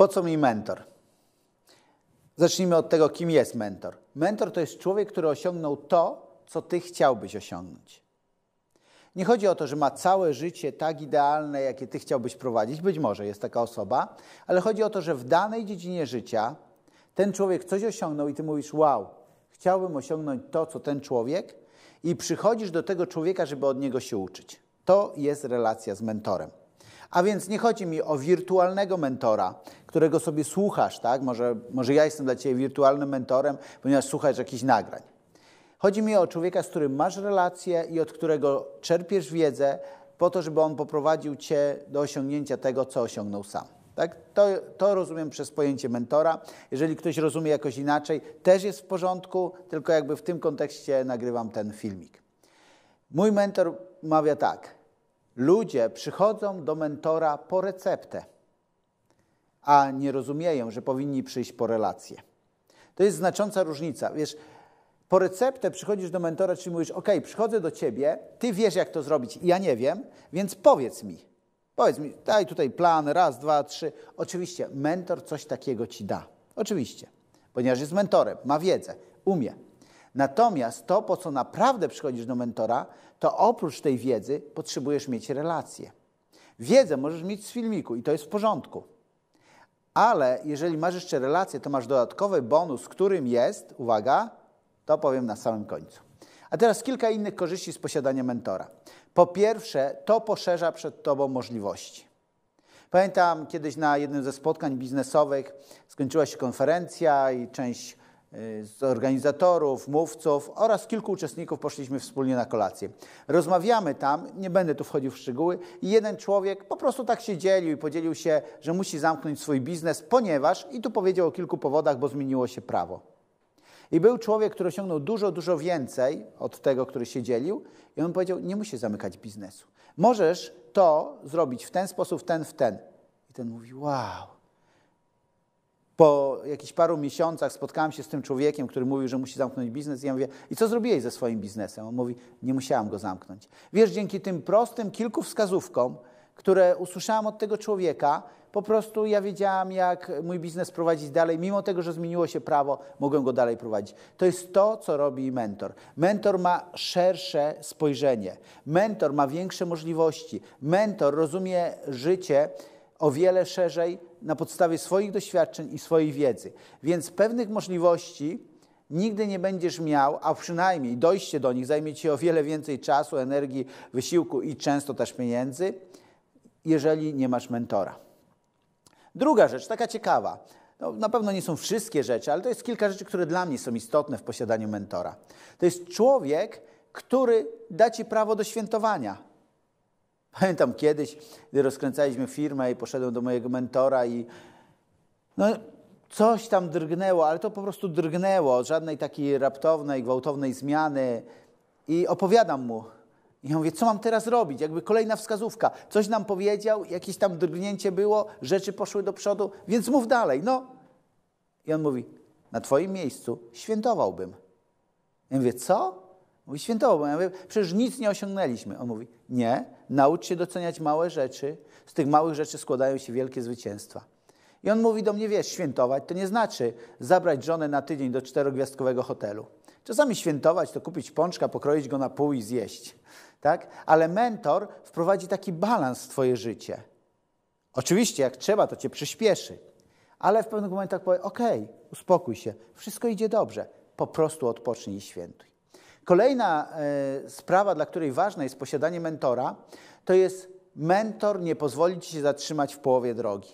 Po co mi mentor? Zacznijmy od tego, kim jest mentor. Mentor to jest człowiek, który osiągnął to, co ty chciałbyś osiągnąć. Nie chodzi o to, że ma całe życie tak idealne, jakie ty chciałbyś prowadzić. Być może jest taka osoba, ale chodzi o to, że w danej dziedzinie życia ten człowiek coś osiągnął i ty mówisz: Wow, chciałbym osiągnąć to, co ten człowiek, i przychodzisz do tego człowieka, żeby od niego się uczyć. To jest relacja z mentorem. A więc nie chodzi mi o wirtualnego mentora, którego sobie słuchasz, tak? Może, może ja jestem dla ciebie wirtualnym mentorem, ponieważ słuchasz jakichś nagrań. Chodzi mi o człowieka, z którym masz relację i od którego czerpiesz wiedzę po to, żeby on poprowadził cię do osiągnięcia tego, co osiągnął sam. Tak? To, to rozumiem przez pojęcie mentora. Jeżeli ktoś rozumie jakoś inaczej, też jest w porządku, tylko jakby w tym kontekście nagrywam ten filmik. Mój mentor mawia tak. Ludzie przychodzą do mentora po receptę, a nie rozumieją, że powinni przyjść po relację. To jest znacząca różnica. Wiesz, po receptę przychodzisz do mentora, czyli mówisz: OK, przychodzę do ciebie, ty wiesz, jak to zrobić, ja nie wiem, więc powiedz mi. Powiedz mi, daj tutaj plan, raz, dwa, trzy. Oczywiście, mentor coś takiego ci da. Oczywiście, ponieważ jest mentorem, ma wiedzę, umie. Natomiast to, po co naprawdę przychodzisz do mentora, to oprócz tej wiedzy potrzebujesz mieć relację. Wiedzę możesz mieć z filmiku i to jest w porządku. Ale jeżeli masz jeszcze relację, to masz dodatkowy bonus, którym jest, uwaga, to powiem na samym końcu. A teraz kilka innych korzyści z posiadania mentora. Po pierwsze, to poszerza przed Tobą możliwości. Pamiętam kiedyś na jednym ze spotkań biznesowych skończyła się konferencja i część z organizatorów, mówców oraz kilku uczestników poszliśmy wspólnie na kolację. Rozmawiamy tam, nie będę tu wchodził w szczegóły, i jeden człowiek po prostu tak się dzielił i podzielił się, że musi zamknąć swój biznes, ponieważ, i tu powiedział o kilku powodach, bo zmieniło się prawo. I był człowiek, który osiągnął dużo, dużo więcej od tego, który się dzielił, i on powiedział: Nie musisz zamykać biznesu. Możesz to zrobić w ten sposób, ten, w ten. I ten mówi: Wow. Po jakichś paru miesiącach spotkałem się z tym człowiekiem, który mówił, że musi zamknąć biznes. I ja mówię: I co zrobiłeś ze swoim biznesem? On mówi: Nie musiałam go zamknąć. Wiesz, dzięki tym prostym kilku wskazówkom, które usłyszałam od tego człowieka, po prostu ja wiedziałam, jak mój biznes prowadzić dalej. Mimo tego, że zmieniło się prawo, mogłem go dalej prowadzić. To jest to, co robi mentor. Mentor ma szersze spojrzenie. Mentor ma większe możliwości. Mentor rozumie życie o wiele szerzej na podstawie swoich doświadczeń i swojej wiedzy. Więc pewnych możliwości nigdy nie będziesz miał, a przynajmniej dojście do nich zajmie ci o wiele więcej czasu, energii, wysiłku i często też pieniędzy, jeżeli nie masz mentora. Druga rzecz, taka ciekawa. No, na pewno nie są wszystkie rzeczy, ale to jest kilka rzeczy, które dla mnie są istotne w posiadaniu mentora. To jest człowiek, który da ci prawo do świętowania. Pamiętam kiedyś, gdy rozkręcaliśmy firmę i poszedłem do mojego mentora i no, coś tam drgnęło, ale to po prostu drgnęło, żadnej takiej raptownej, gwałtownej zmiany. I opowiadam mu, i ja mówię, co mam teraz robić? Jakby kolejna wskazówka. Coś nam powiedział, jakieś tam drgnięcie było, rzeczy poszły do przodu, więc mów dalej. No. I on mówi, na twoim miejscu świętowałbym. Ja mówię, co? Mówi, świętowałbym. Ja mówię, przecież nic nie osiągnęliśmy. On mówi, nie, naucz się doceniać małe rzeczy. Z tych małych rzeczy składają się wielkie zwycięstwa. I on mówi do mnie, wiesz, świętować to nie znaczy zabrać żonę na tydzień do czterogwiazdkowego hotelu. Czasami świętować to kupić pączka, pokroić go na pół i zjeść tak? Ale mentor wprowadzi taki balans w Twoje życie. Oczywiście, jak trzeba, to Cię przyspieszy, ale w pewnych momentach powie: OK, uspokój się, wszystko idzie dobrze, po prostu odpocznij i świętuj. Kolejna y, sprawa, dla której ważne jest posiadanie mentora, to jest mentor nie pozwoli Ci się zatrzymać w połowie drogi.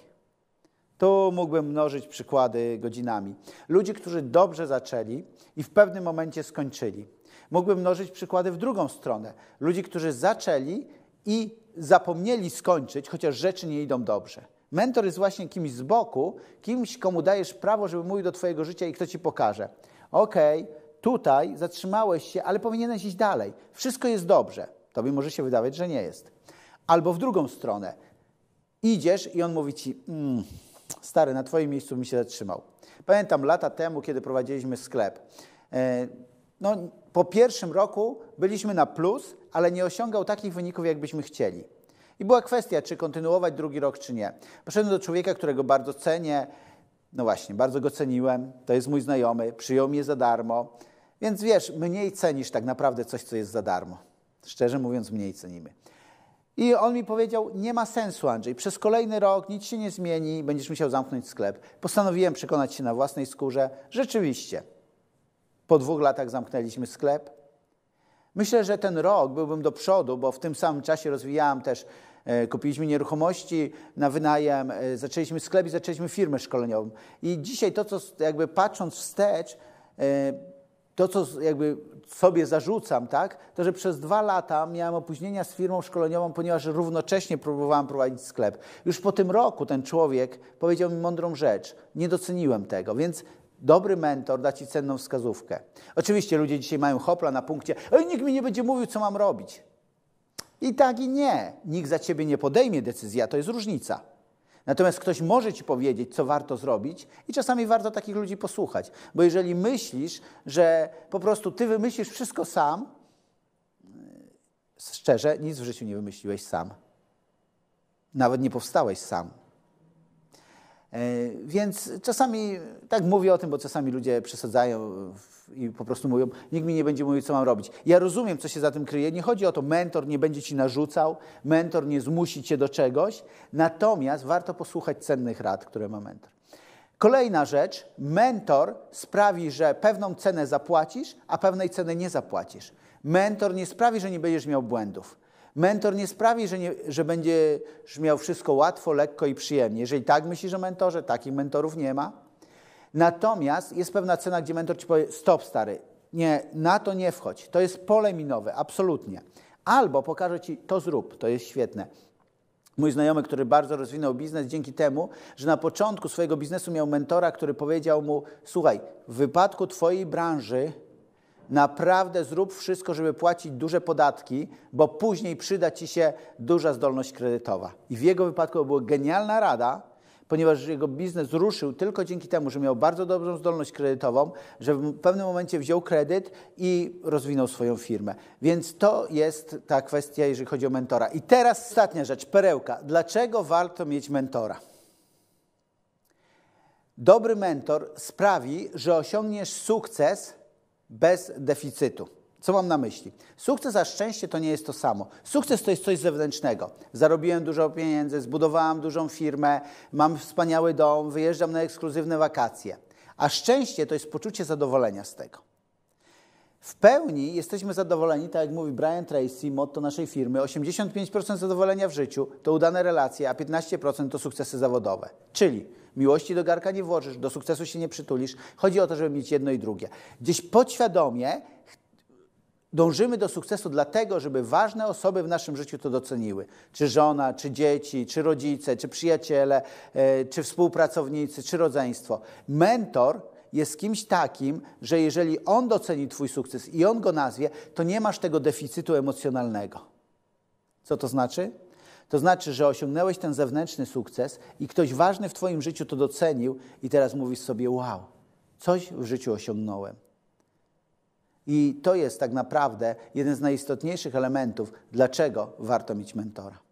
Tu mógłbym mnożyć przykłady godzinami. Ludzi, którzy dobrze zaczęli i w pewnym momencie skończyli. Mógłbym mnożyć przykłady w drugą stronę. Ludzi, którzy zaczęli i zapomnieli skończyć, chociaż rzeczy nie idą dobrze. Mentor jest właśnie kimś z boku, kimś, komu dajesz prawo, żeby mówił do Twojego życia i kto Ci pokaże. Okej, okay, tutaj zatrzymałeś się, ale powinieneś iść dalej. Wszystko jest dobrze. Tobie może się wydawać, że nie jest. Albo w drugą stronę. Idziesz i on mówi Ci, mm, stary, na Twoim miejscu mi się zatrzymał. Pamiętam lata temu, kiedy prowadziliśmy sklep. E, no, po pierwszym roku byliśmy na plus, ale nie osiągał takich wyników, jakbyśmy chcieli. I była kwestia, czy kontynuować drugi rok, czy nie. Poszedłem do człowieka, którego bardzo cenię. No właśnie, bardzo go ceniłem. To jest mój znajomy, przyjął mnie za darmo. Więc wiesz, mniej cenisz tak naprawdę coś, co jest za darmo. Szczerze mówiąc, mniej cenimy. I on mi powiedział: Nie ma sensu, Andrzej. Przez kolejny rok nic się nie zmieni, będziesz musiał zamknąć sklep. Postanowiłem przekonać się na własnej skórze. Rzeczywiście, po dwóch latach zamknęliśmy sklep. Myślę, że ten rok byłbym do przodu, bo w tym samym czasie rozwijałem też, e, kupiliśmy nieruchomości na wynajem, e, zaczęliśmy sklep i zaczęliśmy firmę szkoleniową. I dzisiaj to, co jakby patrząc wstecz, e, to, co jakby sobie zarzucam, tak, to że przez dwa lata miałem opóźnienia z firmą szkoleniową, ponieważ równocześnie próbowałem prowadzić sklep. Już po tym roku ten człowiek powiedział mi mądrą rzecz. Nie doceniłem tego, więc dobry mentor da ci cenną wskazówkę. Oczywiście ludzie dzisiaj mają hopla na punkcie, oj, nikt mi nie będzie mówił, co mam robić. I tak i nie. Nikt za ciebie nie podejmie decyzji, a to jest różnica. Natomiast ktoś może ci powiedzieć, co warto zrobić, i czasami warto takich ludzi posłuchać. Bo jeżeli myślisz, że po prostu ty wymyślisz wszystko sam, szczerze, nic w życiu nie wymyśliłeś sam. Nawet nie powstałeś sam. E, więc czasami, tak mówię o tym, bo czasami ludzie przesadzają i po prostu mówią, nikt mi nie będzie mówił, co mam robić. Ja rozumiem, co się za tym kryje. Nie chodzi o to, mentor nie będzie ci narzucał, mentor nie zmusi cię do czegoś, natomiast warto posłuchać cennych rad, które ma mentor. Kolejna rzecz, mentor sprawi, że pewną cenę zapłacisz, a pewnej ceny nie zapłacisz. Mentor nie sprawi, że nie będziesz miał błędów. Mentor nie sprawi, że, nie, że będziesz miał wszystko łatwo, lekko i przyjemnie. Jeżeli tak myślisz o mentorze, takich mentorów nie ma. Natomiast jest pewna cena, gdzie mentor ci powie: Stop, stary, nie, na to nie wchodź. To jest pole minowe, absolutnie. Albo pokaże ci, to zrób, to jest świetne. Mój znajomy, który bardzo rozwinął biznes dzięki temu, że na początku swojego biznesu miał mentora, który powiedział mu: Słuchaj, w wypadku Twojej branży naprawdę zrób wszystko, żeby płacić duże podatki, bo później przyda Ci się duża zdolność kredytowa. I w jego wypadku była genialna rada, ponieważ jego biznes ruszył tylko dzięki temu, że miał bardzo dobrą zdolność kredytową, że w pewnym momencie wziął kredyt i rozwinął swoją firmę. Więc to jest ta kwestia, jeżeli chodzi o mentora. I teraz ostatnia rzecz, perełka. Dlaczego warto mieć mentora? Dobry mentor sprawi, że osiągniesz sukces bez deficytu. Co mam na myśli? Sukces a szczęście to nie jest to samo. Sukces to jest coś zewnętrznego. Zarobiłem dużo pieniędzy, zbudowałam dużą firmę, mam wspaniały dom, wyjeżdżam na ekskluzywne wakacje. A szczęście to jest poczucie zadowolenia z tego. W pełni jesteśmy zadowoleni, tak jak mówi Brian Tracy, motto naszej firmy, 85% zadowolenia w życiu to udane relacje, a 15% to sukcesy zawodowe. Czyli miłości do garka nie włożysz, do sukcesu się nie przytulisz. Chodzi o to, żeby mieć jedno i drugie. Gdzieś podświadomie dążymy do sukcesu dlatego, żeby ważne osoby w naszym życiu to doceniły. Czy żona, czy dzieci, czy rodzice, czy przyjaciele, e, czy współpracownicy, czy rodzeństwo. Mentor jest kimś takim, że jeżeli on doceni Twój sukces i on go nazwie, to nie masz tego deficytu emocjonalnego. Co to znaczy? To znaczy, że osiągnąłeś ten zewnętrzny sukces i ktoś ważny w Twoim życiu to docenił i teraz mówisz sobie: Wow, coś w życiu osiągnąłem. I to jest tak naprawdę jeden z najistotniejszych elementów, dlaczego warto mieć mentora.